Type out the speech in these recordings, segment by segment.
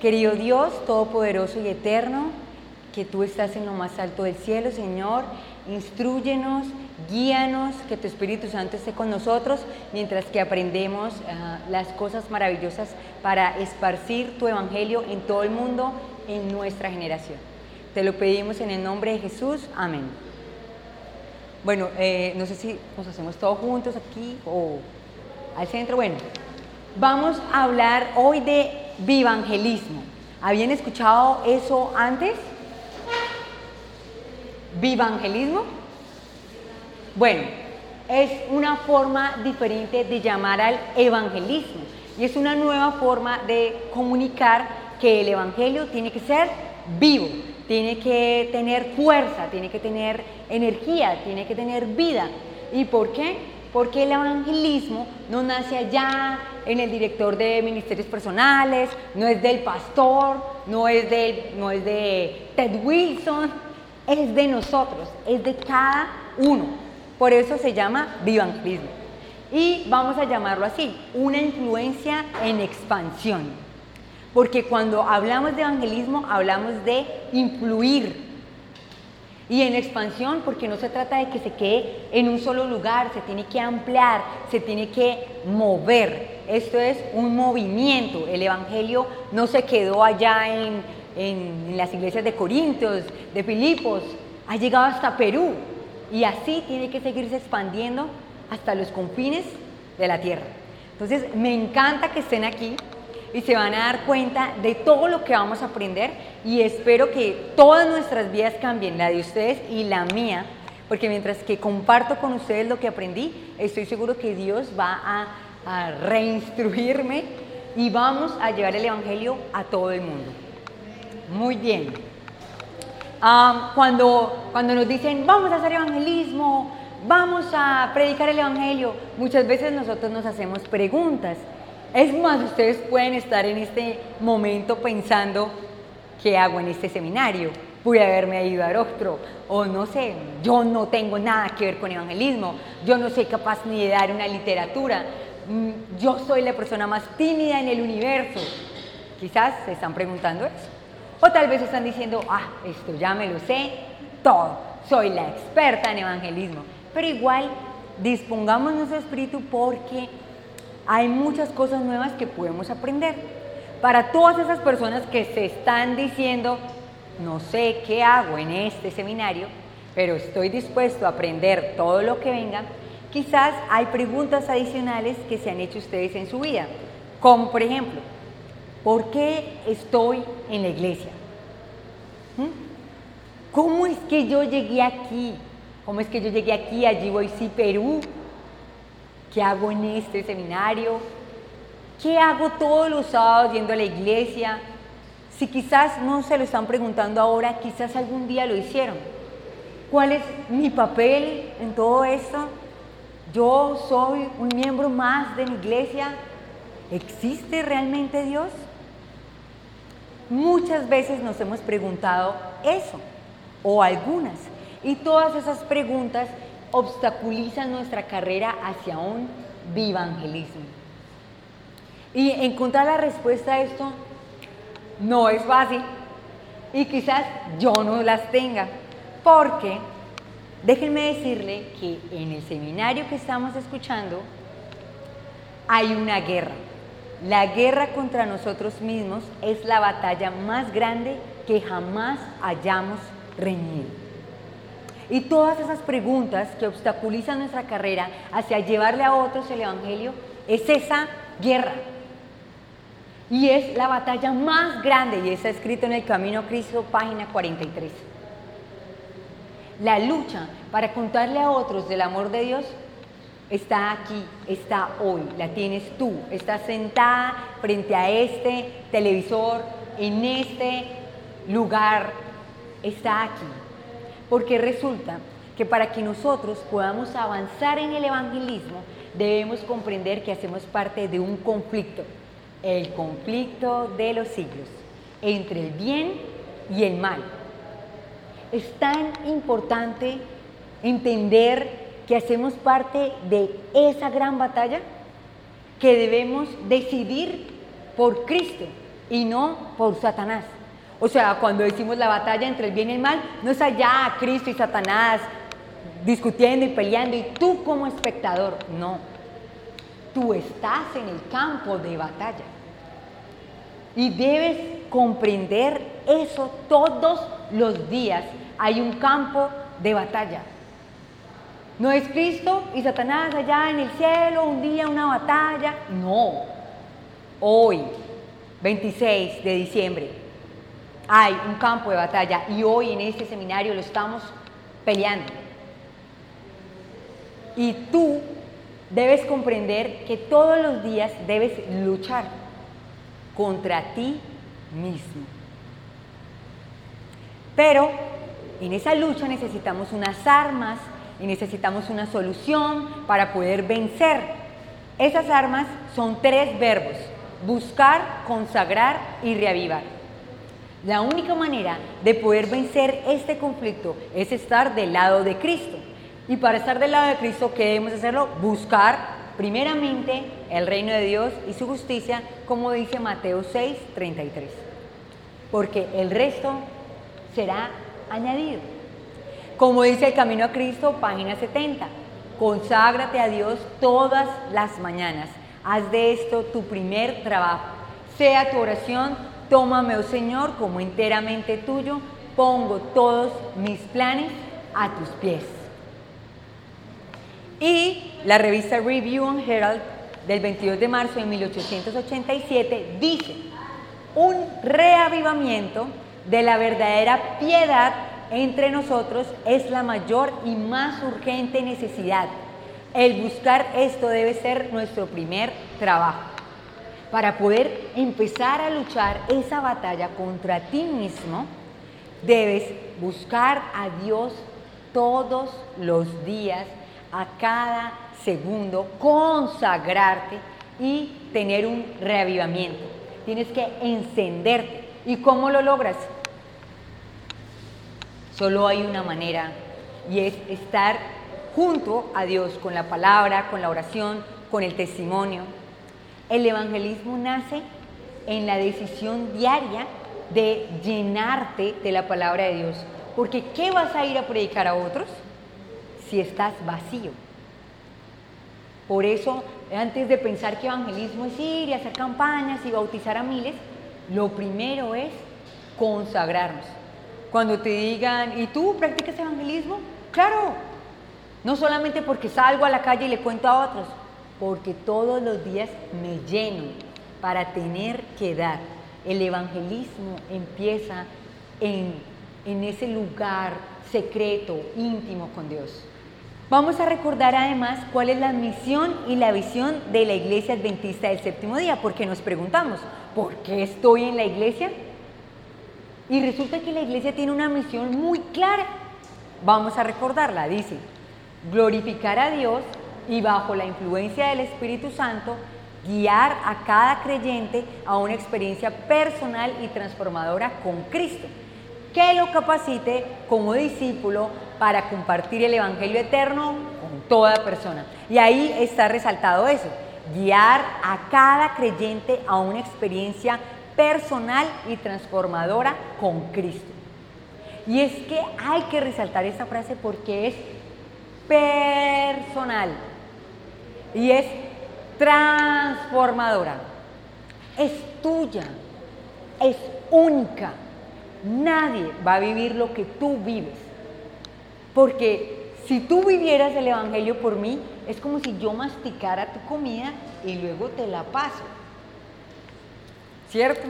Querido Dios, Todopoderoso y Eterno, que tú estás en lo más alto del cielo, Señor, instruyenos, guíanos, que tu Espíritu Santo esté con nosotros mientras que aprendemos ah, las cosas maravillosas para esparcir tu Evangelio en todo el mundo, en nuestra generación. Te lo pedimos en el nombre de Jesús. Amén. Bueno, eh, no sé si nos hacemos todos juntos aquí o al centro. Bueno, vamos a hablar hoy de vivangelismo. ¿Habían escuchado eso antes? ¿Vivangelismo? Bueno, es una forma diferente de llamar al evangelismo y es una nueva forma de comunicar que el evangelio tiene que ser vivo, tiene que tener fuerza, tiene que tener energía, tiene que tener vida. ¿Y por qué? Porque el evangelismo no nace allá en el director de ministerios personales, no es del pastor, no es de, no es de Ted Wilson, es de nosotros, es de cada uno. Por eso se llama evangelismo. Y vamos a llamarlo así, una influencia en expansión. Porque cuando hablamos de evangelismo hablamos de influir. Y en expansión, porque no se trata de que se quede en un solo lugar, se tiene que ampliar, se tiene que mover. Esto es un movimiento. El Evangelio no se quedó allá en, en las iglesias de Corintios, de Filipos, ha llegado hasta Perú. Y así tiene que seguirse expandiendo hasta los confines de la tierra. Entonces, me encanta que estén aquí y se van a dar cuenta de todo lo que vamos a aprender y espero que todas nuestras vidas cambien, la de ustedes y la mía, porque mientras que comparto con ustedes lo que aprendí, estoy seguro que Dios va a, reinstruirme y vamos a llevar el Evangelio a todo el mundo. Muy bien. cuando, cuando nos dicen, vamos a hacer evangelismo, vamos a predicar el Evangelio, muchas veces nosotros nos hacemos preguntas. Es más, ustedes pueden estar en este momento pensando, ¿qué hago en este seminario? Pude haberme ido a otro, o no sé, yo no tengo nada que ver con evangelismo, yo no soy capaz ni de dar una literatura, mm, yo soy la persona más tímida en el universo. Quizás se están preguntando eso. O tal vez están diciendo, ah, esto ya me lo sé todo, soy la experta en evangelismo. Pero igual, dispongamos nuestro espíritu porque hay muchas cosas nuevas que podemos aprender. Para todas esas personas que se están diciendo, no sé qué hago en este seminario, pero estoy dispuesto a aprender todo lo que venga, quizás hay preguntas adicionales que se han hecho ustedes en su vida, como por ejemplo, ¿por qué estoy en la iglesia? ¿Mm? ¿Cómo es que yo llegué aquí? ¿Cómo es que yo llegué aquí? Allí voy, sí, Perú. ¿Qué hago en este seminario? ¿Qué hago todos los sábados yendo a la iglesia? Si quizás no se lo están preguntando ahora, quizás algún día lo hicieron. ¿Cuál es mi papel en todo esto? Yo soy un miembro más de mi iglesia. ¿Existe realmente Dios? Muchas veces nos hemos preguntado eso, o algunas, y todas esas preguntas obstaculizan nuestra carrera hacia un vivangelismo. Y encontrar la respuesta a esto no es fácil y quizás yo no las tenga, porque déjenme decirle que en el seminario que estamos escuchando hay una guerra. La guerra contra nosotros mismos es la batalla más grande que jamás hayamos reñido. Y todas esas preguntas que obstaculizan nuestra carrera hacia llevarle a otros el Evangelio, es esa guerra. Y es la batalla más grande, y está escrito en el Camino a Cristo, página 43. La lucha para contarle a otros del amor de Dios está aquí, está hoy, la tienes tú, estás sentada frente a este televisor, en este lugar, está aquí. Porque resulta que para que nosotros podamos avanzar en el evangelismo, debemos comprender que hacemos parte de un conflicto, el conflicto de los siglos, entre el bien y el mal. Es tan importante entender que hacemos parte de esa gran batalla que debemos decidir por Cristo, y no por Satanás. O sea, cuando decimos la batalla entre el bien y el mal, no es allá Cristo y Satanás discutiendo y peleando y tú como espectador, no. Tú estás en el campo de batalla. Y debes comprender eso todos los días. Hay un campo de batalla. No es Cristo y Satanás allá en el cielo, un día una batalla. No. Hoy, 26 de diciembre, hay un campo de batalla y hoy en este seminario lo estamos peleando. Y tú debes comprender que todos los días debes luchar contra ti mismo. Pero en esa lucha necesitamos unas armas y necesitamos una solución para poder vencer. Esas armas son tres verbos, buscar, consagrar y reavivar. La única manera de poder vencer este conflicto es estar del lado de Cristo. Y para estar del lado de Cristo, ¿qué debemos hacerlo? Buscar primeramente el reino de Dios y su justicia, como dice Mateo 6, 33. Porque el resto será añadido. Como dice el Camino a Cristo, página 70. Conságrate a Dios todas las mañanas. Haz de esto tu primer trabajo. Sea tu oración, tómame, oh Señor, como enteramente tuyo. Pongo todos mis planes a tus pies. Y la revista Review and Herald del 22 de marzo de 1887 dice, un reavivamiento de la verdadera piedad entre nosotros es la mayor y más urgente necesidad. El buscar esto debe ser nuestro primer trabajo. Para poder empezar a luchar esa batalla contra ti mismo, debes buscar a Dios todos los días, a cada segundo, consagrarte y tener un reavivamiento. Tienes que encenderte. ¿Y cómo lo logras? Solo hay una manera y es estar junto a Dios con la palabra, con la oración, con el testimonio. El evangelismo nace en la decisión diaria de llenarte de la palabra de Dios. Porque ¿qué vas a ir a predicar a otros si estás vacío? Por eso, antes de pensar que evangelismo es ir y hacer campañas y bautizar a miles, lo primero es consagrarnos. Cuando te digan, ¿y tú practicas evangelismo? Claro, no solamente porque salgo a la calle y le cuento a otros, porque todos los días me lleno para tener que dar. El evangelismo empieza en, en ese lugar secreto, íntimo con Dios. Vamos a recordar además cuál es la misión y la visión de la Iglesia Adventista del Séptimo Día, porque nos preguntamos, ¿por qué estoy en la iglesia? Y resulta que la iglesia tiene una misión muy clara. Vamos a recordarla. Dice, glorificar a Dios y bajo la influencia del Espíritu Santo, guiar a cada creyente a una experiencia personal y transformadora con Cristo, que lo capacite como discípulo para compartir el Evangelio eterno con toda persona. Y ahí está resaltado eso, guiar a cada creyente a una experiencia personal y transformadora con Cristo. Y es que hay que resaltar esta frase porque es personal y es transformadora. Es tuya, es única. Nadie va a vivir lo que tú vives. Porque si tú vivieras el Evangelio por mí, es como si yo masticara tu comida y luego te la paso. ¿cierto?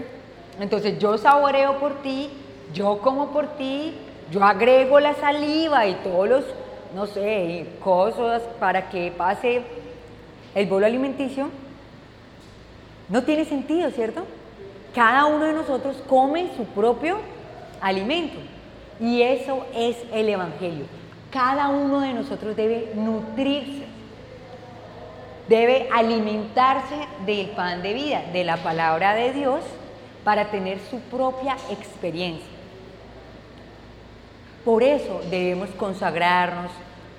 Entonces yo saboreo por ti, yo como por ti, yo agrego la saliva y todos los, no sé, cosas para que pase el bolo alimenticio. No tiene sentido, ¿cierto? Cada uno de nosotros come su propio alimento y eso es el Evangelio. Cada uno de nosotros debe nutrirse debe alimentarse del pan de vida, de la palabra de Dios, para tener su propia experiencia. Por eso debemos consagrarnos,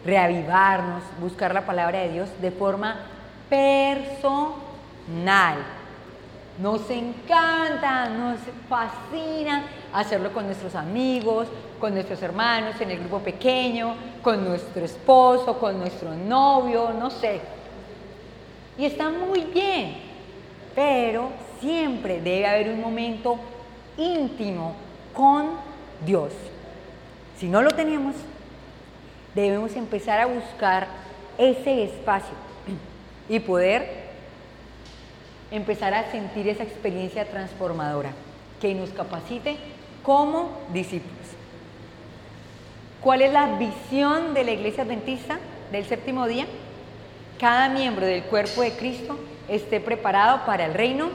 reavivarnos, buscar la palabra de Dios de forma personal. Nos encanta, nos fascina hacerlo con nuestros amigos, con nuestros hermanos, en el grupo pequeño, con nuestro esposo, con nuestro novio, no sé. Y está muy bien, pero siempre debe haber un momento íntimo con Dios. Si no lo tenemos, debemos empezar a buscar ese espacio y poder empezar a sentir esa experiencia transformadora que nos capacite como discípulos. ¿Cuál es la visión de la iglesia adventista del séptimo día? Cada miembro del cuerpo de Cristo esté preparado para el reino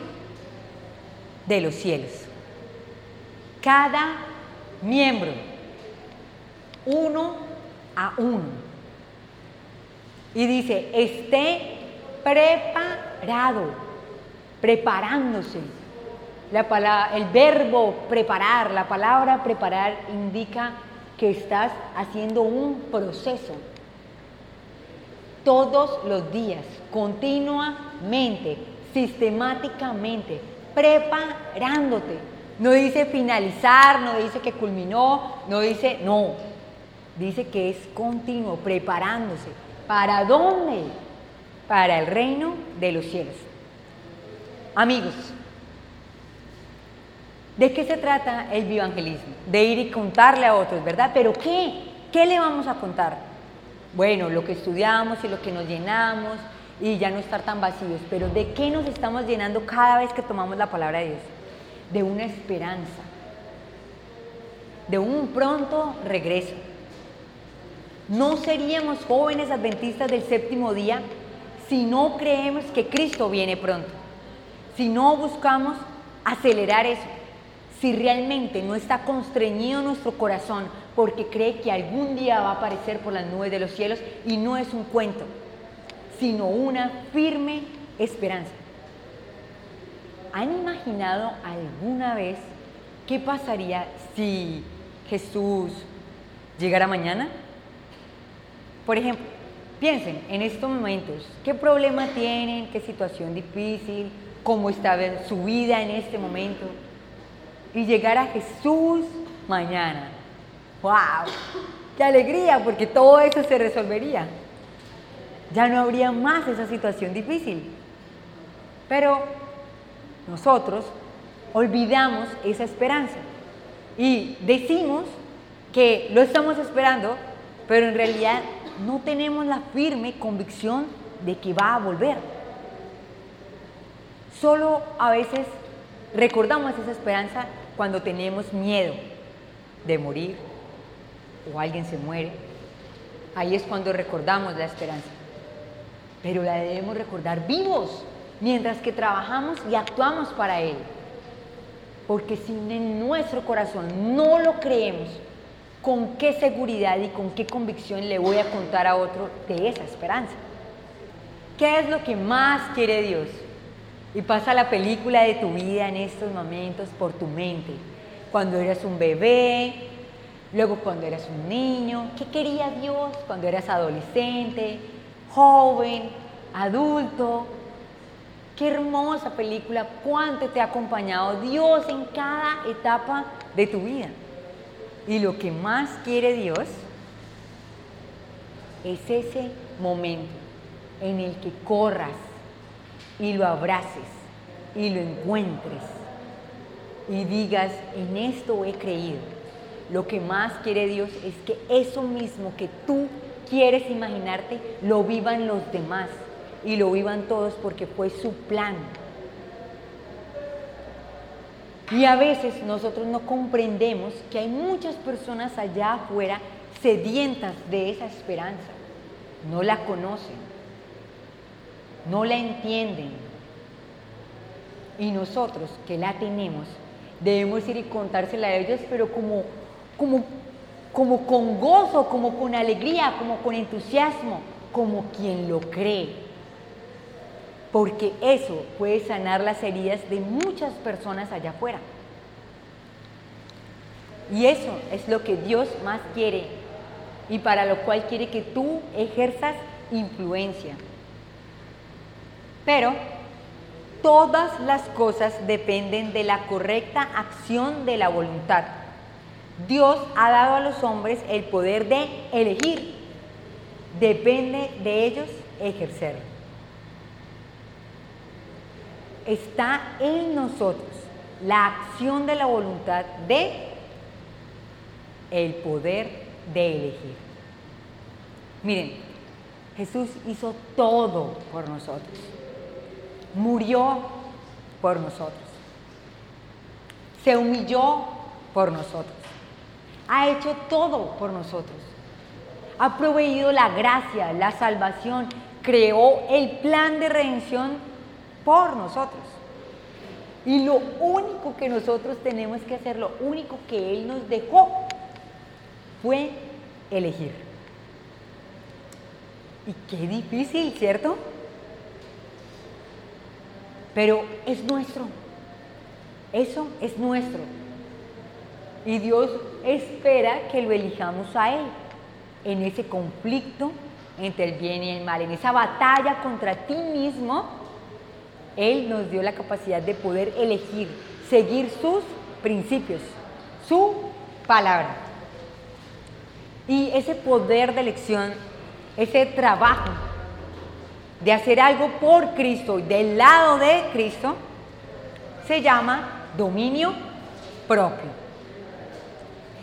de los cielos. Cada miembro, uno a uno. Y dice, esté preparado, preparándose. La palabra, el verbo preparar, la palabra preparar indica que estás haciendo un proceso. Todos los días, continuamente, sistemáticamente, preparándote. No dice finalizar, no dice que culminó, no dice no. Dice que es continuo, preparándose. ¿Para dónde? Para el reino de los cielos. Amigos, ¿de qué se trata el bioevangelismo? De ir y contarle a otros, ¿verdad? Pero ¿qué? ¿Qué le vamos a contar? Bueno, lo que estudiamos y lo que nos llenamos y ya no estar tan vacíos, pero ¿de qué nos estamos llenando cada vez que tomamos la palabra de Dios? De una esperanza, de un pronto regreso. No seríamos jóvenes adventistas del séptimo día si no creemos que Cristo viene pronto si no buscamos acelerar eso, si realmente no está constreñido nuestro corazón porque cree que algún día va a aparecer por las nubes de los cielos y no es un cuento, sino una firme esperanza. ¿Han imaginado alguna vez qué pasaría si Jesús llegara mañana? Por ejemplo, piensen en estos momentos, ¿qué problema tienen? ¿Qué situación difícil? cómo está su vida en este momento y llegar a Jesús mañana. ¡Wow! ¡Qué alegría! Porque todo eso se resolvería. Ya no habría más esa situación difícil. Pero nosotros olvidamos esa esperanza y decimos que lo estamos esperando, pero en realidad no tenemos la firme convicción de que va a volver. Solo a veces recordamos esa esperanza cuando tenemos miedo de morir o alguien se muere. Ahí es cuando recordamos la esperanza. Pero la debemos recordar vivos mientras que trabajamos y actuamos para Él. Porque si en nuestro corazón no lo creemos, ¿con qué seguridad y con qué convicción le voy a contar a otro de esa esperanza? ¿Qué es lo que más quiere Dios? Y pasa la película de tu vida en estos momentos por tu mente. Cuando eras un bebé, luego cuando eras un niño, ¿qué quería Dios? Cuando eras adolescente, joven, adulto. Qué hermosa película, cuánto te ha acompañado Dios en cada etapa de tu vida. Y lo que más quiere Dios es ese momento en el que corras y lo abraces y lo encuentres y digas, en esto he creído. Lo que más quiere Dios es que eso mismo que tú quieres imaginarte, lo vivan los demás y lo vivan todos porque fue su plan. Y a veces nosotros no comprendemos que hay muchas personas allá afuera sedientas de esa esperanza. No la conocen no la entienden. Y nosotros que la tenemos, debemos ir y contársela a ellos, pero como, como, como con gozo, como con alegría, como con entusiasmo, como quien lo cree. Porque eso puede sanar las heridas de muchas personas allá afuera. Y eso es lo que Dios más quiere y para lo cual quiere que tú ejerzas influencia. Pero todas las cosas dependen de la correcta acción de la voluntad. Dios ha dado a los hombres el poder de elegir. Depende de ellos ejercerlo. Está en nosotros la acción de la voluntad de el poder de elegir. Miren, Jesús hizo todo por nosotros. Murió por nosotros. Se humilló por nosotros. Ha hecho todo por nosotros. Ha proveído la gracia, la salvación. Creó el plan de redención por nosotros. Y lo único que nosotros tenemos que hacer, lo único que Él nos dejó, fue elegir. Y qué difícil, ¿cierto? Pero es nuestro. Eso es nuestro. Y Dios espera que lo elijamos a Él en ese conflicto entre el bien y el mal, en esa batalla contra ti mismo. Él nos dio la capacidad de poder elegir, seguir sus principios, su palabra. Y ese poder de elección, ese trabajo de hacer algo por Cristo y del lado de Cristo, se llama dominio propio.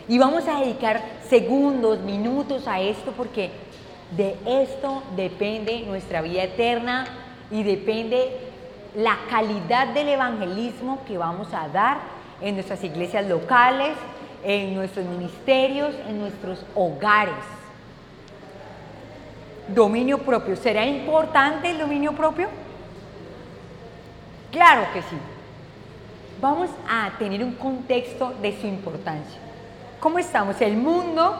Y vamos a dedicar segundos, minutos a esto porque de esto depende nuestra vida eterna y depende la calidad del evangelismo que vamos a dar en nuestras iglesias locales, en nuestros ministerios, en nuestros hogares. Dominio propio. ¿Será importante el dominio propio? Claro que sí. Vamos a tener un contexto de su importancia. ¿Cómo estamos? El mundo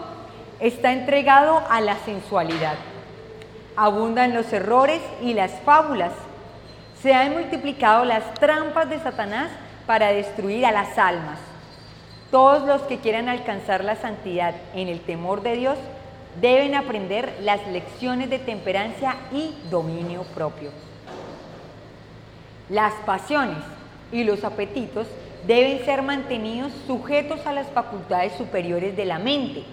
está entregado a la sensualidad. Abundan los errores y las fábulas. Se han multiplicado las trampas de Satanás para destruir a las almas. Todos los que quieran alcanzar la santidad en el temor de Dios deben aprender las lecciones de temperancia y dominio propio. Las pasiones y los apetitos deben ser mantenidos sujetos a las facultades superiores de la mente.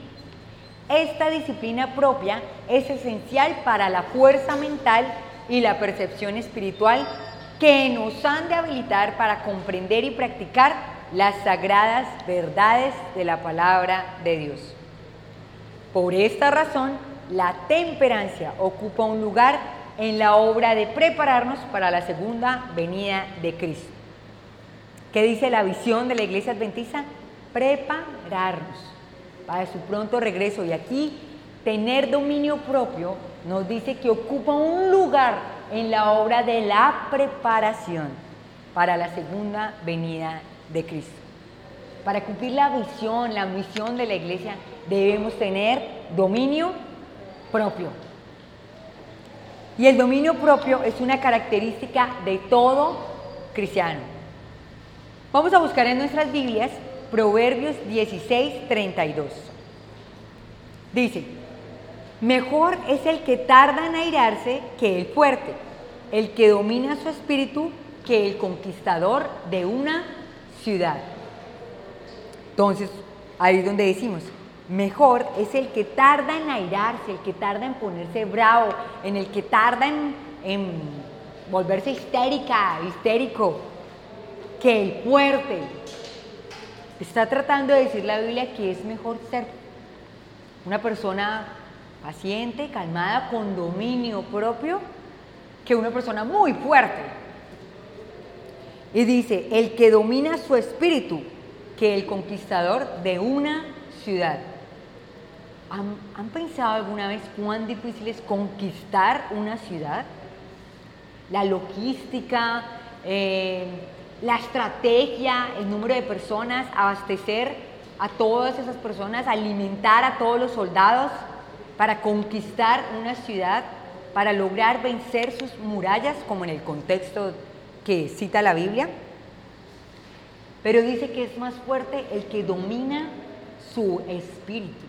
Esta disciplina propia es esencial para la fuerza mental y la percepción espiritual que nos han de habilitar para comprender y practicar las sagradas verdades de la palabra de Dios. Por esta razón, la temperancia ocupa un lugar en la obra de prepararnos para la segunda venida de Cristo. ¿Qué dice la visión de la iglesia adventista? Prepararnos para su pronto regreso. Y aquí, tener dominio propio nos dice que ocupa un lugar en la obra de la preparación para la segunda venida de Cristo. Para cumplir la visión, la misión de la iglesia, debemos tener dominio propio. Y el dominio propio es una característica de todo cristiano. Vamos a buscar en nuestras Biblias Proverbios 16, 32. Dice, mejor es el que tarda en airarse que el fuerte, el que domina su espíritu que el conquistador de una ciudad. Entonces, ahí es donde decimos, mejor es el que tarda en airarse, el que tarda en ponerse bravo, en el que tarda en, volverse histérica, histérico, que el fuerte. Está tratando de decir la Biblia que es mejor ser una persona paciente, calmada, con dominio propio, que una persona muy fuerte. Y dice, el que domina su espíritu, que el conquistador de una ciudad. ¿Han, pensado alguna vez cuán difícil es conquistar una ciudad? La logística, eh, la estrategia, el número de personas, abastecer a todas esas personas, alimentar a todos los soldados para conquistar una ciudad, para lograr vencer sus murallas, como en el contexto que cita la Biblia, pero dice que es más fuerte el que domina su espíritu.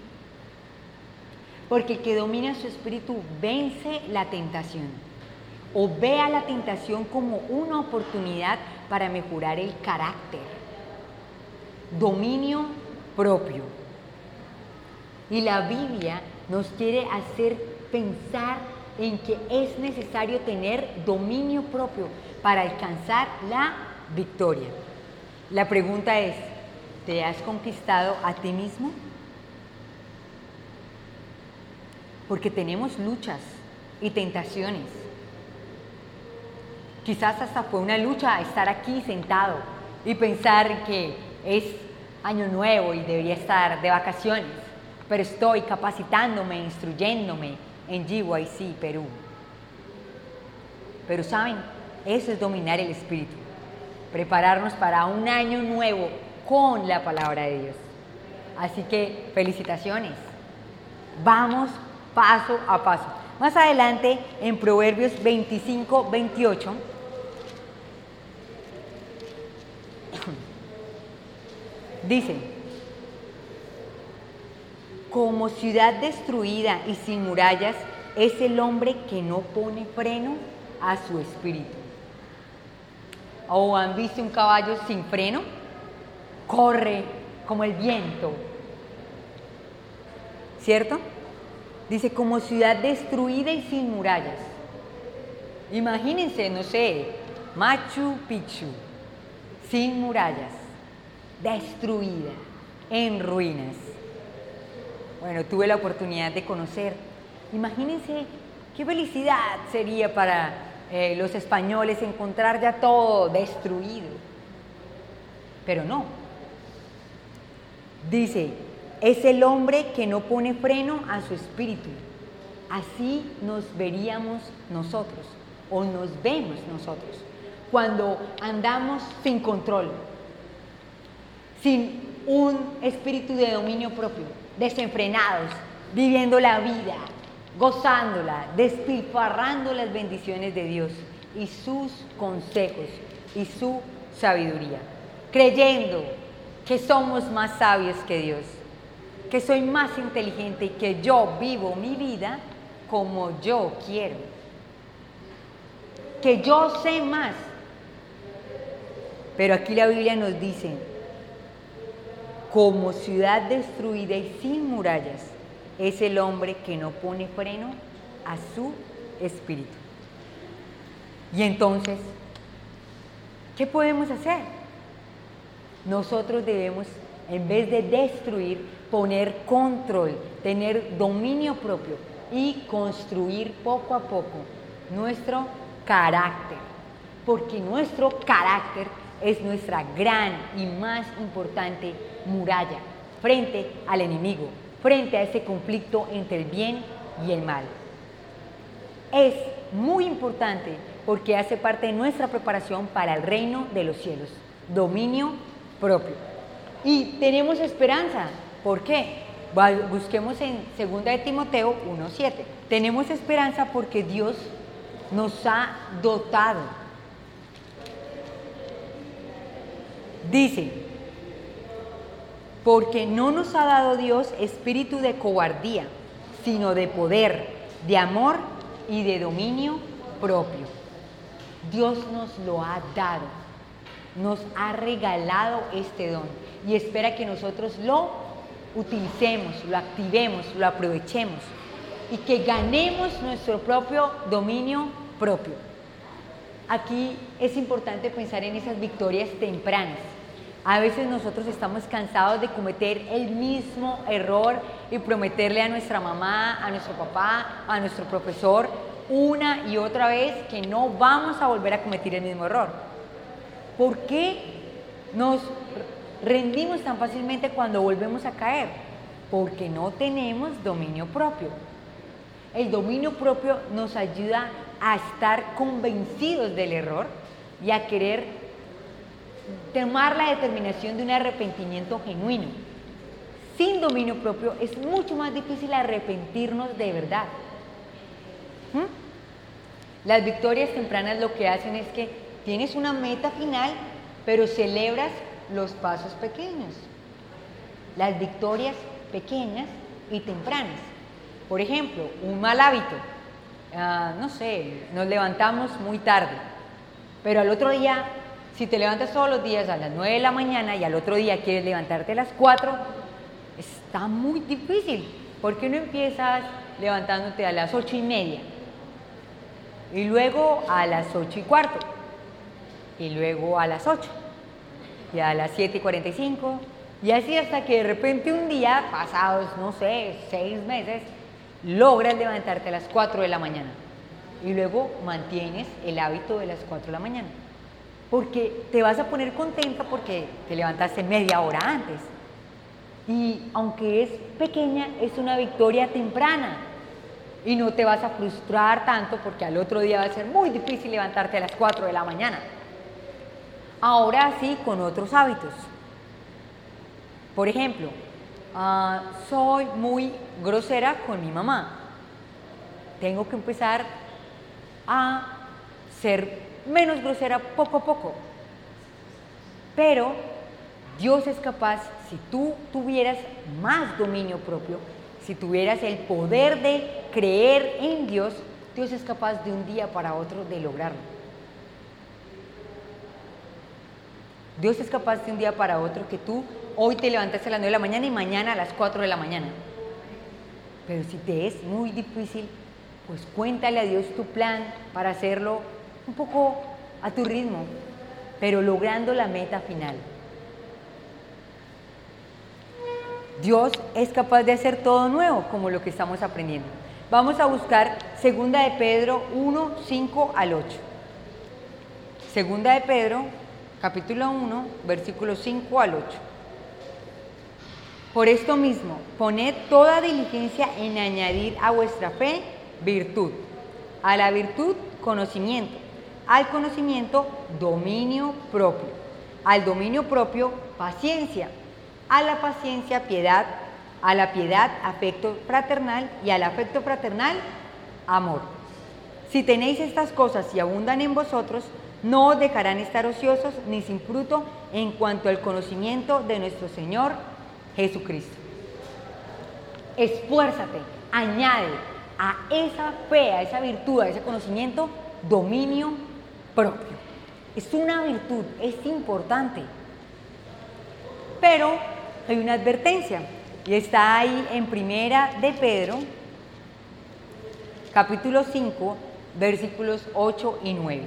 Porque el que domina su espíritu vence la tentación. o vea la tentación como una oportunidad para mejorar el carácter. Dominio propio. Y la Biblia nos quiere hacer pensar en que es necesario tener dominio propio para alcanzar la victoria. La pregunta es, ¿te has conquistado a ti mismo? Porque tenemos luchas y tentaciones. Quizás hasta fue una lucha estar aquí sentado y pensar que es año nuevo y debería estar de vacaciones, pero estoy capacitándome, instruyéndome en GYC Perú. Pero saben, eso es dominar el espíritu, prepararnos para un año nuevo con la palabra de Dios. Así que felicitaciones. Vamos paso a paso. Más adelante, en Proverbios 25, 28, dice, como ciudad destruida y sin murallas es el hombre que no pone freno a su espíritu. ¿O han visto un caballo sin freno? Corre como el viento. ¿Cierto? Dice, como ciudad destruida y sin murallas. Imagínense, no sé, Machu Picchu, sin murallas, destruida, en ruinas. Bueno, tuve la oportunidad de conocer. Imagínense qué felicidad sería para eh, los españoles encontrar ya todo destruido. Pero no. Dice, es el hombre que no pone freno a su espíritu. Así nos veríamos nosotros o nos vemos nosotros cuando andamos sin control, sin un espíritu de dominio propio, desenfrenados, viviendo la vida, gozándola, despilfarrando las bendiciones de Dios y sus consejos y su sabiduría, creyendo que somos más sabios que Dios que soy más inteligente y que yo vivo mi vida como yo quiero. Que yo sé más. Pero aquí la Biblia nos dice, como ciudad destruida y sin murallas, es el hombre que no pone freno a su espíritu. Y entonces, ¿qué podemos hacer? Nosotros debemos, en vez de destruir, poner control, tener dominio propio y construir poco a poco nuestro carácter, porque nuestro carácter es nuestra gran y más importante muralla frente al enemigo, frente a ese conflicto entre el bien y el mal. Es muy importante porque hace parte de nuestra preparación para el reino de los cielos, dominio propio. Y tenemos esperanza, ¿Por qué? Busquemos en 2 de Timoteo 1.7. Tenemos esperanza porque Dios nos ha dotado. Dice, porque no nos ha dado Dios espíritu de cobardía, sino de poder, de amor y de dominio propio. Dios nos lo ha dado, nos ha regalado este don y espera que nosotros lo utilicemos, lo activemos, lo aprovechemos y que ganemos nuestro propio dominio propio. Aquí es importante pensar en esas victorias tempranas. A veces nosotros estamos cansados de cometer el mismo error y prometerle a nuestra mamá, a nuestro papá, a nuestro profesor una y otra vez que no vamos a volver a cometer el mismo error. ¿Por qué nos rendimos tan fácilmente cuando volvemos a caer? Porque no tenemos dominio propio. El dominio propio nos ayuda a estar convencidos del error y a querer tomar la determinación de un arrepentimiento genuino. Sin dominio propio es mucho más difícil arrepentirnos de verdad. ¿Mm? Las victorias tempranas lo que hacen es que tienes una meta final, pero celebras los pasos pequeños, las victorias pequeñas y tempranas. Por ejemplo, un mal hábito. ah, no sé, nos levantamos muy tarde, pero al otro día, si te levantas todos los días a las 9 de la mañana y al otro día quieres levantarte a las 4, está muy difícil. ¿Por qué no empiezas levantándote a las 8 y media? Y luego a las 8 y cuarto. Y luego a las 8. Y a las 7 y 45. Y así hasta que de repente un día, pasados, no sé, 6 meses, logras levantarte a las 4 de la mañana. Y luego mantienes el hábito de las 4 de la mañana. Porque te vas a poner contenta porque te levantaste media hora antes. Y aunque es pequeña, es una victoria temprana. Y no te vas a frustrar tanto porque al otro día va a ser muy difícil levantarte a las 4 de la mañana. Ahora sí, con otros hábitos. Por ejemplo, ah, soy muy grosera con mi mamá. Tengo que empezar a ser menos grosera poco a poco. Pero Dios es capaz, si tú tuvieras más dominio propio, si tuvieras el poder de creer en Dios, Dios es capaz de un día para otro de lograrlo. Dios es capaz de un día para otro que tú hoy te levantas a las 9 de la mañana y mañana a las 4 de la mañana. Pero si te es muy difícil, pues cuéntale a Dios tu plan para hacerlo un poco a tu ritmo, pero logrando la meta final. Dios es capaz de hacer todo nuevo, como lo que estamos aprendiendo. Vamos a buscar Segunda de Pedro 1, 5 al 8. Segunda de Pedro, capítulo 1, versículo 5 al 8. Por esto mismo, poned toda diligencia en añadir a vuestra fe virtud, a la virtud conocimiento, al conocimiento dominio propio, al dominio propio paciencia a la paciencia piedad, a la piedad afecto fraternal y al afecto fraternal amor. Si tenéis estas cosas y abundan en vosotros, no os dejarán estar ociosos ni sin fruto en cuanto al conocimiento de nuestro Señor Jesucristo. Esfuérzate, añade a esa fe, a esa virtud, a ese conocimiento, dominio propio. Es una virtud, es importante. Pero hay una advertencia y está ahí en primera de Pedro, capítulo 5, versículos 8 y 9.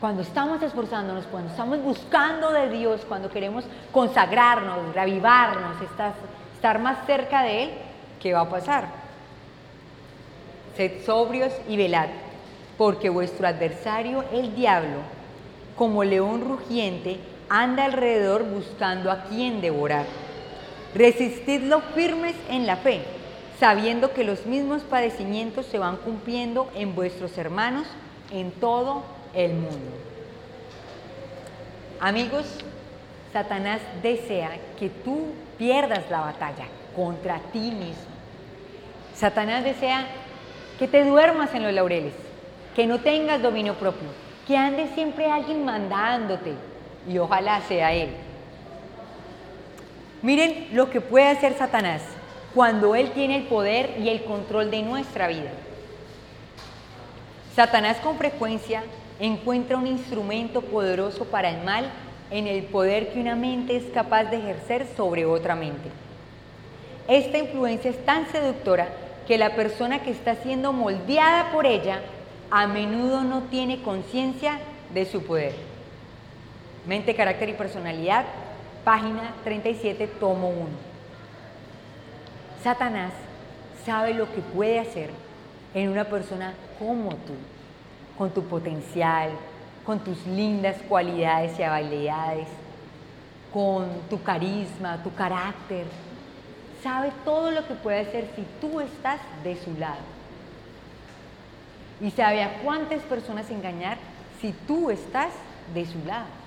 Cuando estamos esforzándonos, cuando estamos buscando de Dios, cuando queremos consagrarnos, reavivarnos, estar, más cerca de Él, ¿qué va a pasar? Sed sobrios y velad, porque vuestro adversario, el diablo, como león rugiente, anda alrededor buscando a quien devorar. Resistidlo firmes en la fe, sabiendo que los mismos padecimientos se van cumpliendo en vuestros hermanos en todo el mundo. Amigos, Satanás desea que tú pierdas la batalla contra ti mismo. Satanás desea que te duermas en los laureles, que no tengas dominio propio, que ande siempre alguien mandándote, y ojalá sea Él. Miren lo que puede hacer Satanás cuando Él tiene el poder y el control de nuestra vida. Satanás con frecuencia encuentra un instrumento poderoso para el mal en el poder que una mente es capaz de ejercer sobre otra mente. Esta influencia es tan seductora que la persona que está siendo moldeada por ella a menudo no tiene conciencia de su poder. Mente, carácter y personalidad, página 37, tomo 1. Satanás sabe lo que puede hacer en una persona como tú, con tu potencial, con tus lindas cualidades y habilidades, con tu carisma, tu carácter. Sabe todo lo que puede hacer si tú estás de su lado. Y sabe a cuántas personas engañar si tú estás de su lado.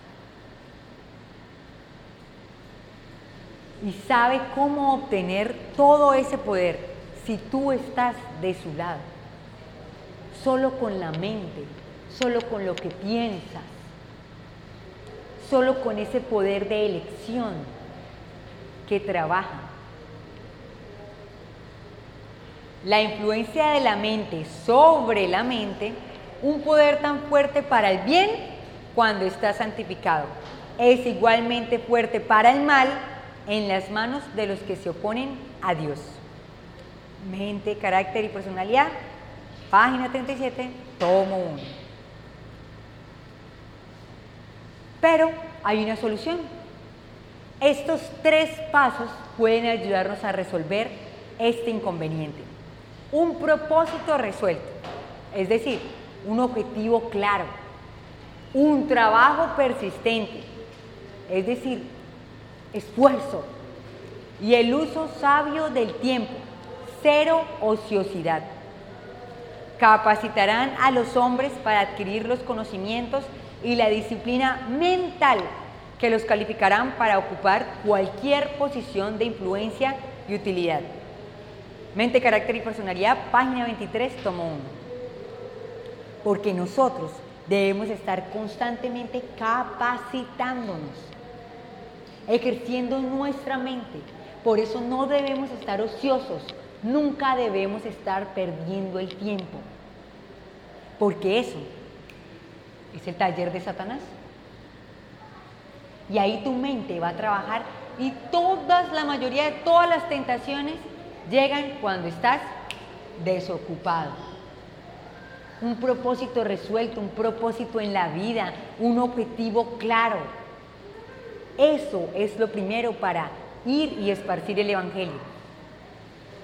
y sabe cómo obtener todo ese poder si tú estás de su lado. Solo con la mente, solo con lo que piensas, solo con ese poder de elección que trabaja. La influencia de la mente sobre la mente, un poder tan fuerte para el bien cuando está santificado. Es igualmente fuerte para el mal en las manos de los que se oponen a Dios. Mente, carácter y personalidad, página 37, tomo 1. Pero hay una solución. Estos tres pasos pueden ayudarnos a resolver este inconveniente. Un propósito resuelto, es decir, un objetivo claro, un trabajo persistente, es decir, esfuerzo y el uso sabio del tiempo, cero ociosidad. Capacitarán a los hombres para adquirir los conocimientos y la disciplina mental que los calificarán para ocupar cualquier posición de influencia y utilidad. Mente, carácter y personalidad, página 23, tomo 1. Porque nosotros debemos estar constantemente capacitándonos, ejerciendo nuestra mente. Por eso no debemos estar ociosos, nunca debemos estar perdiendo el tiempo. Porque eso es el taller de Satanás. Y ahí tu mente va a trabajar y todas, la mayoría de todas las tentaciones llegan cuando estás desocupado. Un propósito resuelto, un propósito en la vida, un objetivo claro. Eso es lo primero para ir y esparcir el Evangelio.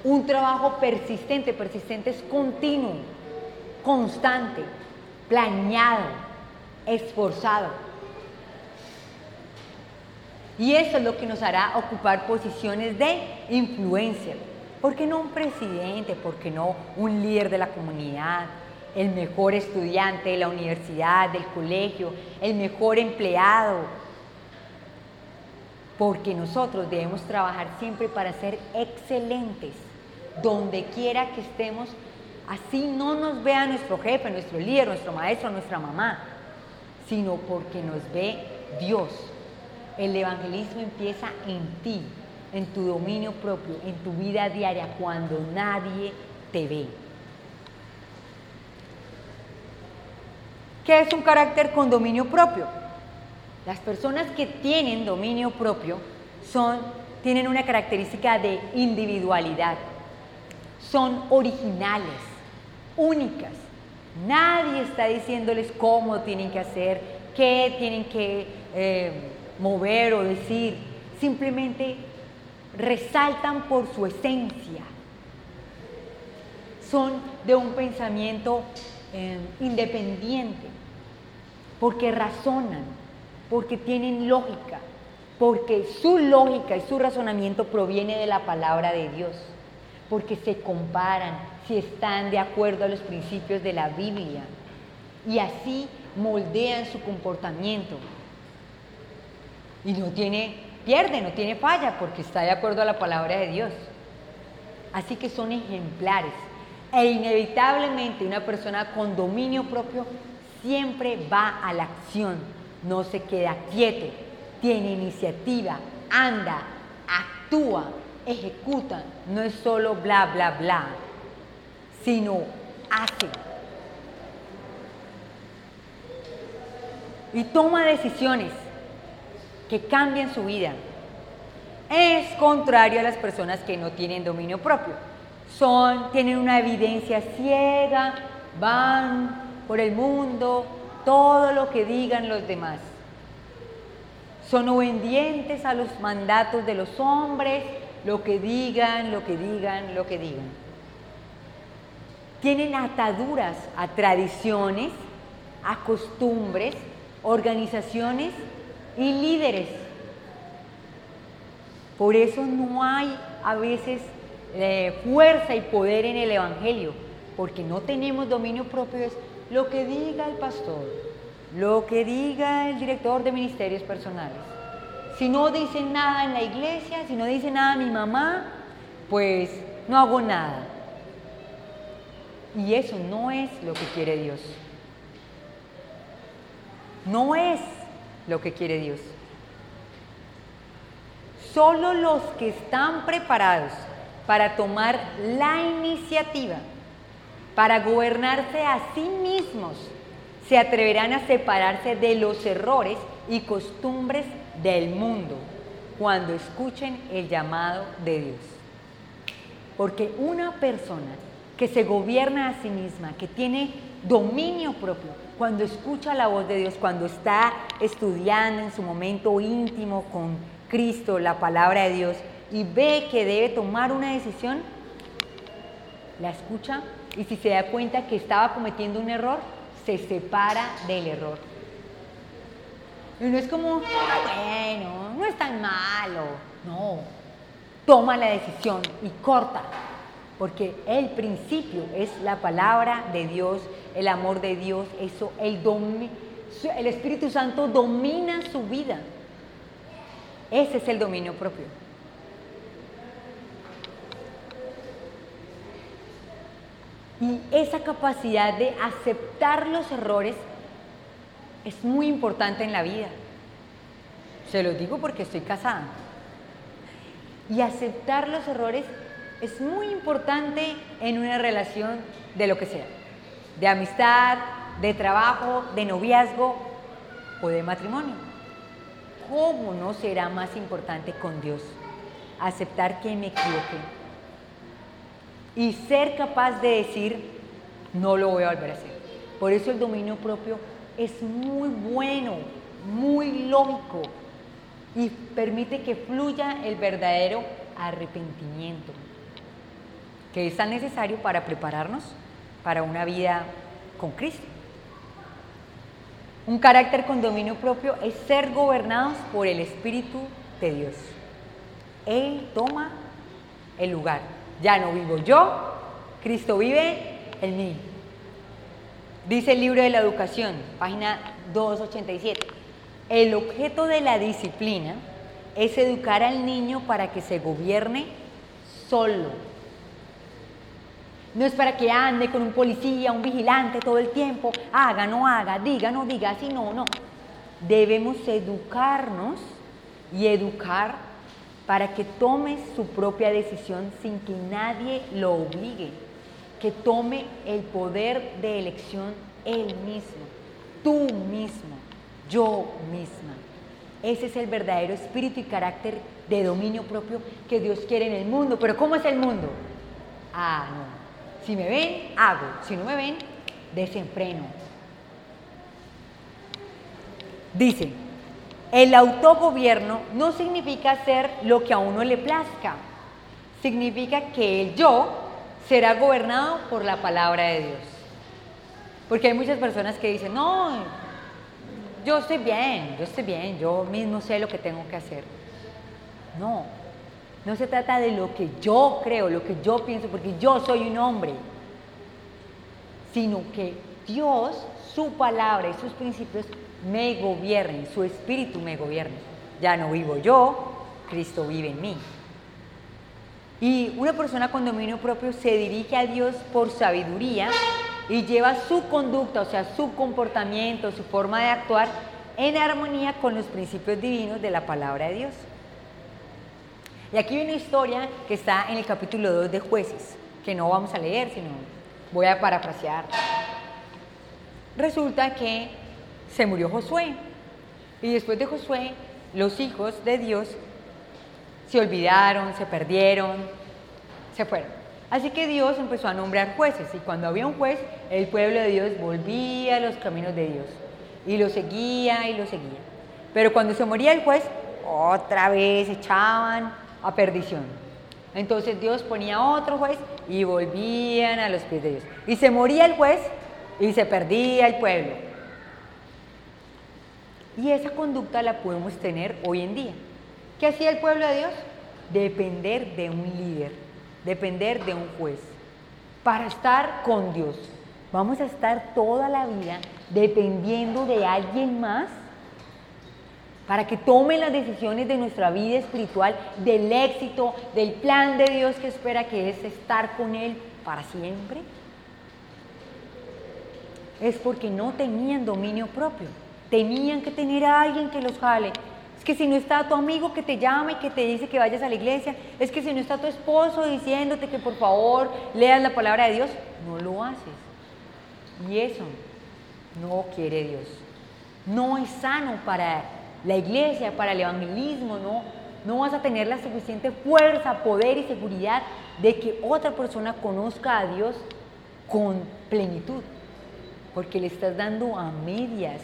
Un trabajo persistente, persistente es continuo, constante, planeado, esforzado. Y eso es lo que nos hará ocupar posiciones de influencia. ¿Por qué no un presidente? ¿Por qué no un líder de la comunidad? El mejor estudiante de la universidad, del colegio, el mejor empleado. Porque nosotros debemos trabajar siempre para ser excelentes, donde quiera que estemos. Así no nos vea nuestro jefe, nuestro líder, nuestro maestro, nuestra mamá, sino porque nos ve Dios. El evangelismo empieza en ti, en tu dominio propio, en tu vida diaria, cuando nadie te ve. ¿Qué es un carácter con dominio propio? Las personas que tienen dominio propio son, tienen una característica de individualidad, son originales, únicas. Nadie está diciéndoles cómo tienen que hacer, qué tienen que eh, mover o decir. Simplemente resaltan por su esencia. Son de un pensamiento eh, independiente, porque razonan, porque tienen lógica, porque su lógica y su razonamiento proviene de la palabra de Dios, porque se comparan si están de acuerdo a los principios de la Biblia y así moldean su comportamiento. Y no tiene pierde, no tiene falla, porque está de acuerdo a la palabra de Dios. Así que son ejemplares. E inevitablemente una persona con dominio propio siempre va a la acción, no se queda quieto, tiene iniciativa, anda, actúa, ejecuta, no es solo bla, bla, bla, sino hace. Y toma decisiones que cambian su vida. Es contrario a las personas que no tienen dominio propio. Son, tienen una evidencia ciega, van por el mundo, todo lo que digan los demás. Son obedientes a los mandatos de los hombres, lo que digan, lo que digan, lo que digan. Tienen ataduras a tradiciones, a costumbres, organizaciones y líderes. Por eso no hay a veces eh, fuerza y poder en el Evangelio, porque no tenemos dominio propio. Es lo que diga el pastor, lo que diga el director de ministerios personales. Si no dicen nada en la iglesia, si no dice nada mi mamá, pues no hago nada. Y eso no es lo que quiere Dios. No es lo que quiere Dios. Solo los que están preparados para tomar la iniciativa, para gobernarse a sí mismos, se atreverán a separarse de los errores y costumbres del mundo cuando escuchen el llamado de Dios. Porque una persona que se gobierna a sí misma, que tiene dominio propio, cuando escucha la voz de Dios, cuando está estudiando en su momento íntimo con Cristo la palabra de Dios y ve que debe tomar una decisión, la escucha y si se da cuenta que estaba cometiendo un error, se separa del error. Y no es como, bueno, no es tan malo. No, toma la decisión y corta, porque el principio es la palabra de Dios, el amor de Dios, eso, el, el Espíritu Santo domina su vida. Ese es el dominio propio. Y esa capacidad de aceptar los errores es muy importante en la vida. Se lo digo porque estoy casada. Y aceptar los errores es muy importante en una relación de lo que sea, de amistad, de trabajo, de noviazgo o de matrimonio. ¿Cómo no será más importante con Dios aceptar que me equivoqué? Y ser capaz de decir, no lo voy a volver a hacer. Por eso el dominio propio es muy bueno, muy lógico y permite que fluya el verdadero arrepentimiento que es tan necesario para prepararnos para una vida con Cristo. Un carácter con dominio propio es ser gobernados por el Espíritu de Dios. Él toma el lugar. Ya no vivo yo, Cristo vive en mí. Dice el libro de la educación, página 287. El objeto de la disciplina es educar al niño para que se gobierne solo no es para que ande con un policía, un vigilante todo el tiempo, haga, no haga, diga, no diga, así no, no. Debemos educarnos y educar para que tome su propia decisión sin que nadie lo obligue, que tome el poder de elección él mismo, tú mismo, yo misma. Ese es el verdadero espíritu y carácter de dominio propio que Dios quiere en el mundo. Pero ¿cómo es el mundo? Ah, no, si me ven, hago. Si no me ven, desenfreno. Dice, el autogobierno no significa hacer lo que a uno le plazca. Significa que el yo será gobernado por la palabra de Dios. Porque hay muchas personas que dicen, no, yo estoy bien, yo estoy bien, yo mismo sé lo que tengo que hacer. No, no se trata de lo que yo creo, lo que yo pienso, porque yo soy un hombre, sino que Dios, su palabra y sus principios me gobiernen, su espíritu me gobierne. Ya no vivo yo, Cristo vive en mí. Y una persona con dominio propio se dirige a Dios por sabiduría y lleva su conducta, o sea, su comportamiento, su forma de actuar en armonía con los principios divinos de la palabra de Dios. Y aquí hay una historia que está en el capítulo 2 de jueces, que no vamos a leer, sino voy a parafrasear. Resulta que se murió Josué y después de Josué los hijos de Dios se olvidaron, se perdieron, se fueron. Así que Dios empezó a nombrar jueces y cuando había un juez, el pueblo de Dios volvía a los caminos de Dios y lo seguía y lo seguía. Pero cuando se moría el juez, otra vez echaban a perdición. Entonces Dios ponía otro juez y volvían a los pies de Dios. Y se moría el juez y se perdía el pueblo. Y esa conducta la podemos tener hoy en día. ¿Qué hacía el pueblo de Dios? Depender de un líder, depender de un juez, para estar con Dios. Vamos a estar toda la vida dependiendo de alguien más para que tomen las decisiones de nuestra vida espiritual, del éxito, del plan de Dios que espera que es estar con Él para siempre? Es porque no tenían dominio propio. Tenían que tener a alguien que los jale. Es que si no está tu amigo que te llama y que te dice que vayas a la iglesia, es que si no está tu esposo diciéndote que por favor leas la palabra de Dios, no lo haces. Y eso no quiere Dios. No es sano para la iglesia, para el evangelismo, no, no vas a tener la suficiente fuerza, poder y seguridad de que otra persona conozca a Dios con plenitud, porque le estás dando a medias.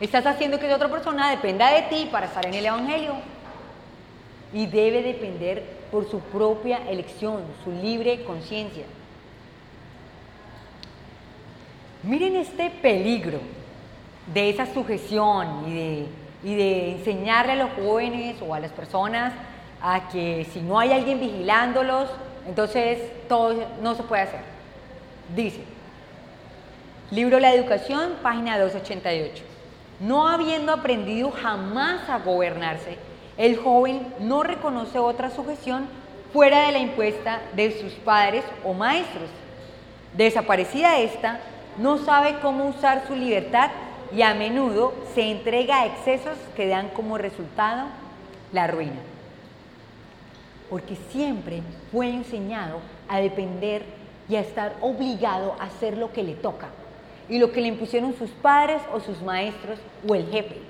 Estás haciendo que otra persona dependa de ti para estar en el Evangelio. Y debe depender por su propia elección, su libre conciencia. Miren este peligro de esa sujeción y de, y de enseñarle a los jóvenes o a las personas a que si no hay alguien vigilándolos, entonces todo no se puede hacer. Dice, libro La Educación, página 288. No habiendo aprendido jamás a gobernarse, el joven no reconoce otra sujeción fuera de la impuesta de sus padres o maestros. Desaparecida esta, no sabe cómo usar su libertad y a menudo se entrega a excesos que dan como resultado la ruina. Porque siempre fue enseñado a depender y a estar obligado a hacer lo que le toca y lo que le impusieron sus padres o sus maestros o el jefe.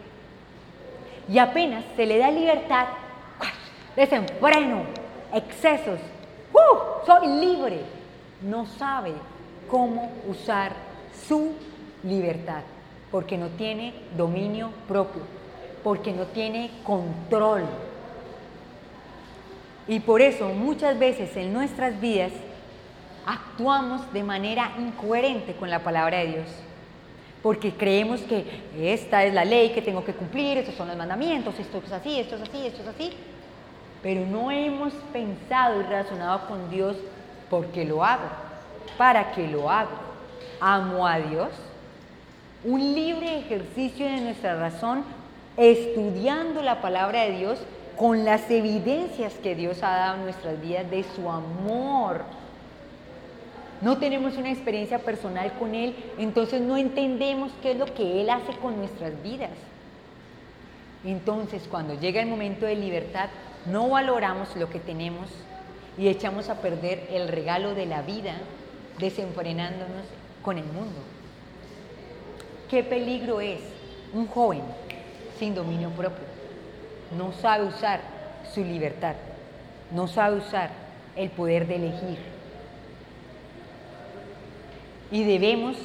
Y apenas se le da libertad, desenfreno, excesos, ¡uh! soy libre. No sabe cómo usar su libertad, porque no tiene dominio propio, porque no tiene control. Y por eso muchas veces en nuestras vidas actuamos de manera incoherente con la palabra de Dios. Porque creemos que esta es la ley que tengo que cumplir, estos son los mandamientos, esto es así, esto es así, esto es así. Pero no hemos pensado y razonado con Dios porque lo hago, para que lo hago. Amo a Dios. Un libre ejercicio de nuestra razón estudiando la palabra de Dios con las evidencias que Dios ha dado en nuestras vidas de su amor no tenemos una experiencia personal con Él, entonces no entendemos qué es lo que Él hace con nuestras vidas. Entonces, cuando llega el momento de libertad, no valoramos lo que tenemos y echamos a perder el regalo de la vida desenfrenándonos con el mundo. ¿Qué peligro es un joven sin dominio propio? No sabe usar su libertad, no sabe usar el poder de elegir y debemos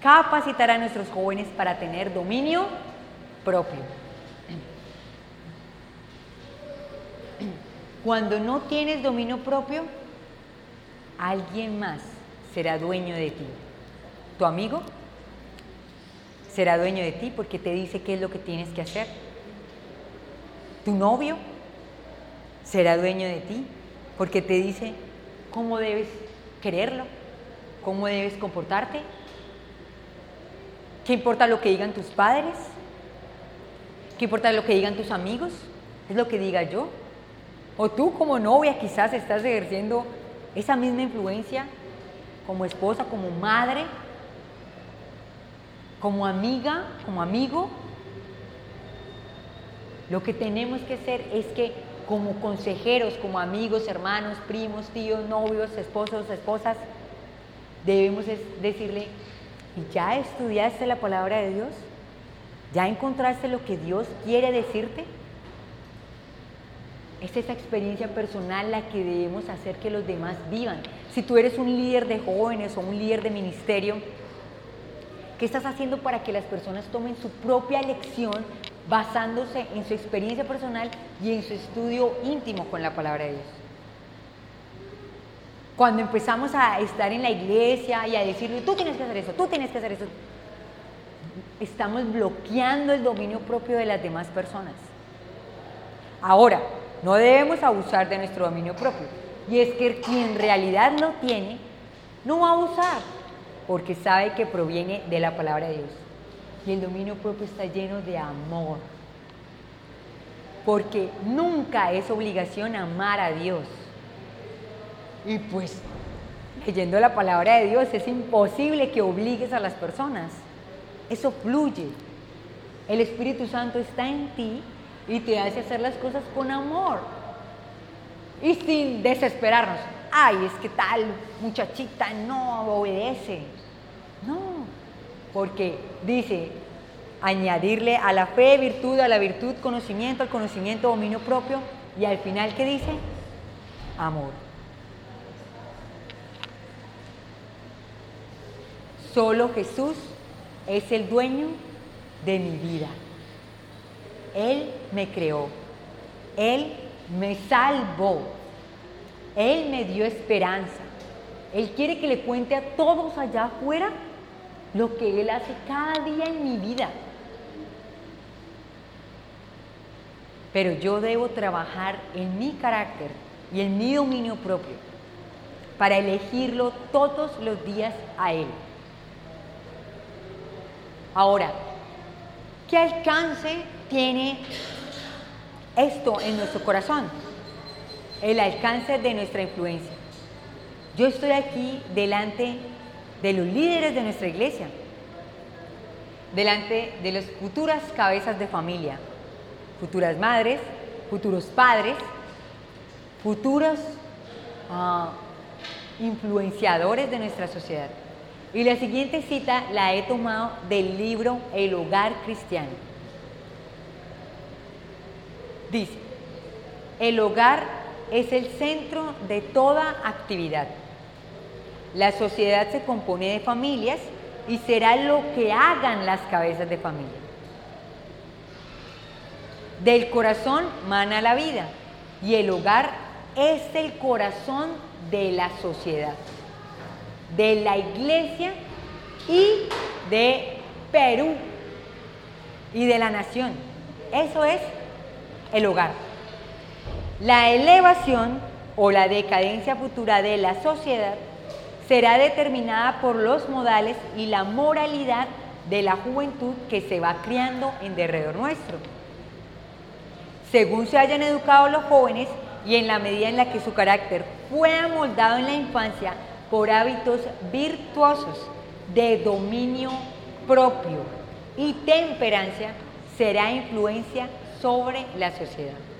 capacitar a nuestros jóvenes para tener dominio propio. Cuando no tienes dominio propio, alguien más será dueño de ti. Tu amigo será dueño de ti porque te dice qué es lo que tienes que hacer. Tu novio será dueño de ti porque te dice cómo debes quererlo cómo debes comportarte. ¿Qué importa lo que digan tus padres? ¿Qué importa lo que digan tus amigos? ¿Es lo que diga yo? O tú como novia quizás estás ejerciendo esa misma influencia como esposa, como madre, como amiga, como amigo. Lo que tenemos que hacer es que como consejeros, como amigos, hermanos, primos, tíos, novios, esposos, esposas, debemos decirle, ¿ya estudiaste la palabra de Dios? ¿Ya encontraste lo que Dios quiere decirte? Es esa experiencia personal la que debemos hacer que los demás vivan. Si tú eres un líder de jóvenes o un líder de ministerio, ¿qué estás haciendo para que las personas tomen su propia lección basándose en su experiencia personal y en su estudio íntimo con la palabra de Dios? Cuando empezamos a estar en la iglesia y a decirle, tú tienes que hacer eso, tú tienes que hacer eso, estamos bloqueando el dominio propio de las demás personas. Ahora, no debemos abusar de nuestro dominio propio. Y es que quien en realidad lo tiene, no va a abusar, porque sabe que proviene de la palabra de Dios. Y el dominio propio está lleno de amor. Porque nunca es obligación amar a Dios. Y pues, leyendo la palabra de Dios, es imposible que obligues a las personas. Eso fluye. El Espíritu Santo está en ti y te hace hacer las cosas con amor y sin desesperarnos. Ay, es que tal muchachita no obedece. No, porque dice, añadirle a la fe virtud, a la virtud conocimiento, al conocimiento dominio propio y al final, ¿qué dice? Amor. Solo Jesús es el dueño de mi vida. Él me creó. Él me salvó. Él me dio esperanza. Él quiere que le cuente a todos allá afuera lo que Él hace cada día en mi vida. Pero yo debo trabajar en mi carácter y en mi dominio propio para elegirlo todos los días a Él. Ahora, ¿qué alcance tiene esto en nuestro corazón? El alcance de nuestra influencia. Yo estoy aquí delante de los líderes de nuestra iglesia, delante de las futuras cabezas de familia, futuras madres, futuros padres, futuros uh, influenciadores de nuestra sociedad. Y la siguiente cita la he tomado del libro El hogar cristiano. Dice, el hogar es el centro de toda actividad. La sociedad se compone de familias y será lo que hagan las cabezas de familia. Del corazón mana la vida y el hogar es el corazón de la sociedad, de la iglesia y de Perú y de la nación. Eso es el hogar. La elevación o la decadencia futura de la sociedad será determinada por los modales y la moralidad de la juventud que se va criando en derredor nuestro según se hayan educado los jóvenes y en la medida en la que su carácter fue amoldado en la infancia por hábitos virtuosos de dominio propio y temperancia, será influencia sobre la sociedad.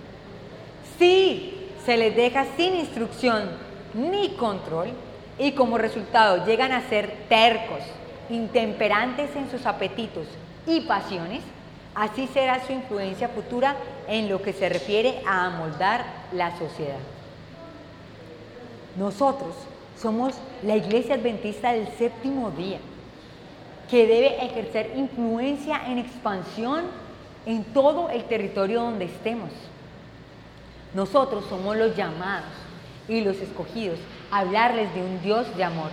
Si se les deja sin instrucción ni control y como resultado llegan a ser tercos, intemperantes en sus apetitos y pasiones, Así será su influencia futura en lo que se refiere a amoldar la sociedad. Nosotros somos la iglesia adventista del séptimo día, que debe ejercer influencia en expansión en todo el territorio donde estemos. Nosotros somos los llamados y los escogidos a hablarles de un Dios de amor.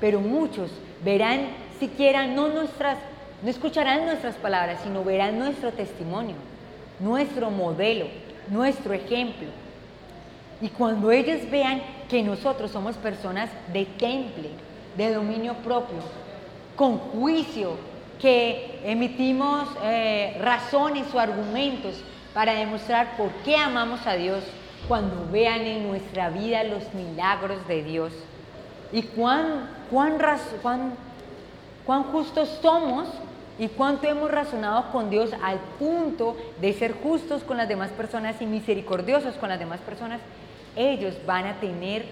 Pero muchos verán siquiera no nuestras no escucharán nuestras palabras, sino verán nuestro testimonio, nuestro modelo, nuestro ejemplo. Y cuando ellos vean que nosotros somos personas de temple, de dominio propio, con juicio, que emitimos eh, razones o argumentos para demostrar por qué amamos a Dios, cuando vean en nuestra vida los milagros de Dios y cuán, cuán, cuán, cuán justos somos y cuánto hemos razonado con Dios al punto de ser justos con las demás personas y misericordiosos con las demás personas, ellos van a tener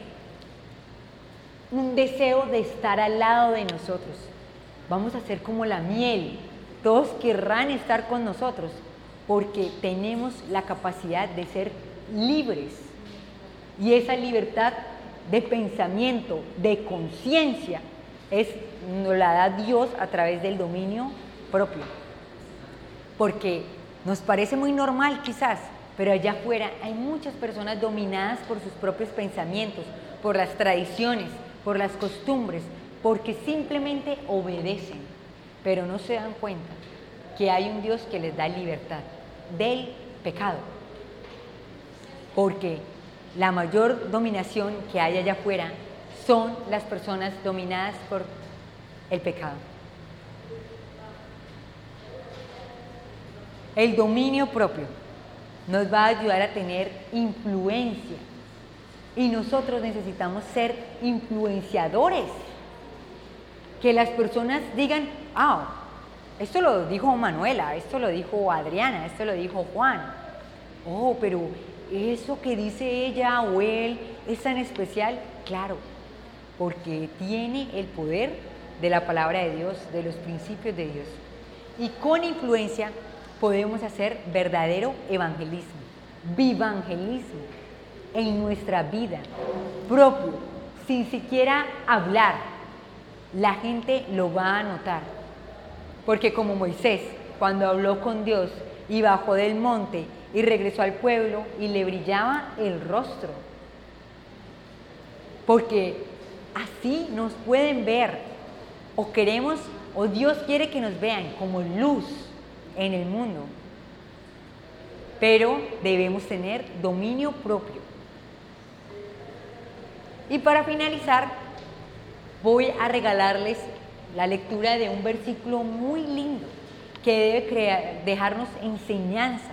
un deseo de estar al lado de nosotros. Vamos a ser como la miel. Todos querrán estar con nosotros porque tenemos la capacidad de ser libres. Y esa libertad de pensamiento, de conciencia, es nos la da Dios a través del dominio propio. Porque nos parece muy normal quizás, pero allá afuera hay muchas personas dominadas por sus propios pensamientos, por las tradiciones, por las costumbres, porque simplemente obedecen, pero no se dan cuenta que hay un Dios que les da libertad del pecado. Porque la mayor dominación que hay allá afuera son las personas dominadas por el pecado. El dominio propio nos va a ayudar a tener influencia y nosotros necesitamos ser influenciadores. Que las personas digan, ah, Esto lo dijo Manuela, esto lo dijo Adriana, esto lo dijo Juan. Oh, pero eso que dice ella o él es tan especial, claro, porque tiene el poder de la palabra de Dios, de los principios de Dios. Y con influencia podemos hacer verdadero evangelismo, vivangelismo en nuestra vida propio, sin siquiera hablar. La gente lo va a notar. Porque como Moisés, cuando habló con Dios y bajó del monte y regresó al pueblo y le brillaba el rostro. Porque así nos pueden ver o queremos o Dios quiere que nos vean como luz en el mundo. Pero debemos tener dominio propio. Y para finalizar, voy a regalarles la lectura de un versículo muy lindo que debe dejarnos enseñanza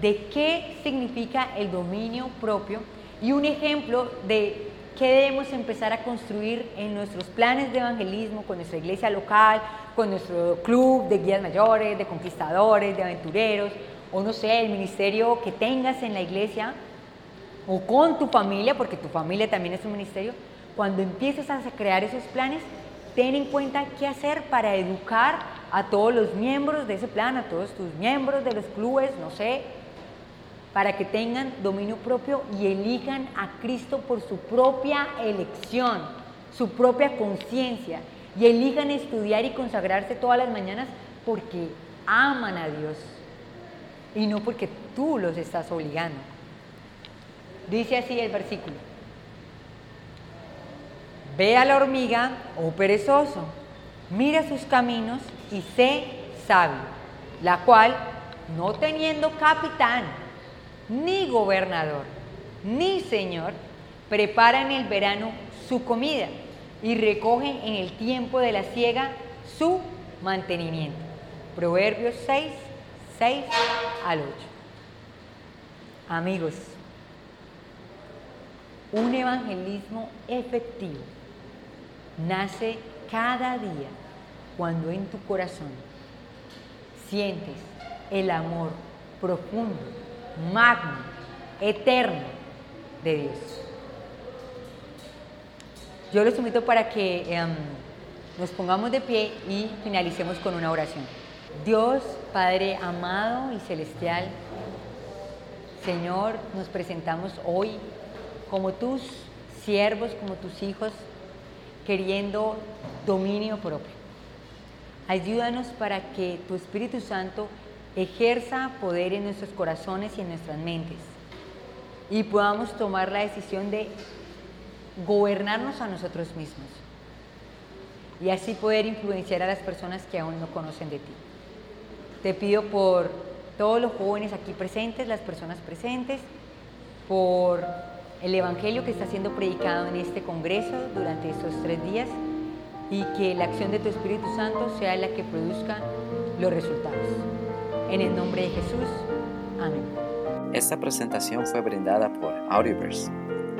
de qué significa el dominio propio y un ejemplo de qué debemos empezar a construir en nuestros planes de evangelismo con nuestra iglesia local, con nuestro club de guías mayores, de conquistadores, de aventureros, o no sé, el ministerio que tengas en la iglesia, o con tu familia, porque tu familia también es un ministerio, cuando empieces a crear esos planes, ten en cuenta qué hacer para educar a todos los miembros de ese plan, a todos tus miembros de los clubes, no sé, para que tengan dominio propio y elijan a Cristo por su propia elección, su propia conciencia, y elijan estudiar y consagrarse todas las mañanas porque aman a Dios y no porque tú los estás obligando. Dice así el versículo. Ve a la hormiga, oh perezoso, mira sus caminos y sé sabio, la cual, no teniendo capitán, ni gobernador, ni señor, prepara en el verano su comida y recoge en el tiempo de la siega su mantenimiento. Proverbios 6, 6 al 8. Amigos, un evangelismo efectivo nace cada día cuando en tu corazón sientes el amor profundo magno, eterno de Dios. Yo los invito para que em, nos pongamos de pie y finalicemos con una oración. Dios, Padre amado y celestial, Señor, nos presentamos hoy como tus siervos, como tus hijos, queriendo dominio propio. Ayúdanos para que tu Espíritu Santo ejerza poder en nuestros corazones y en nuestras mentes y podamos tomar la decisión de gobernarnos a nosotros mismos y así poder influenciar a las personas que aún no conocen de ti. Te pido por todos los jóvenes aquí presentes, las personas presentes, por el Evangelio que está siendo predicado en este Congreso durante estos tres días y que la acción de tu Espíritu Santo sea la que produzca los resultados. En el nombre de Jesús. Amén. Esta presentación fue brindada por Audioverse,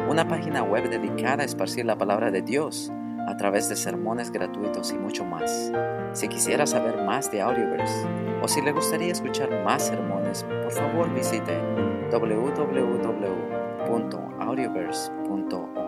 una página web dedicada a esparcir la palabra de Dios a través de sermones gratuitos y mucho más. Si quisiera saber más de Audioverse o si le gustaría escuchar más sermones, por favor visite www.audioverse.org.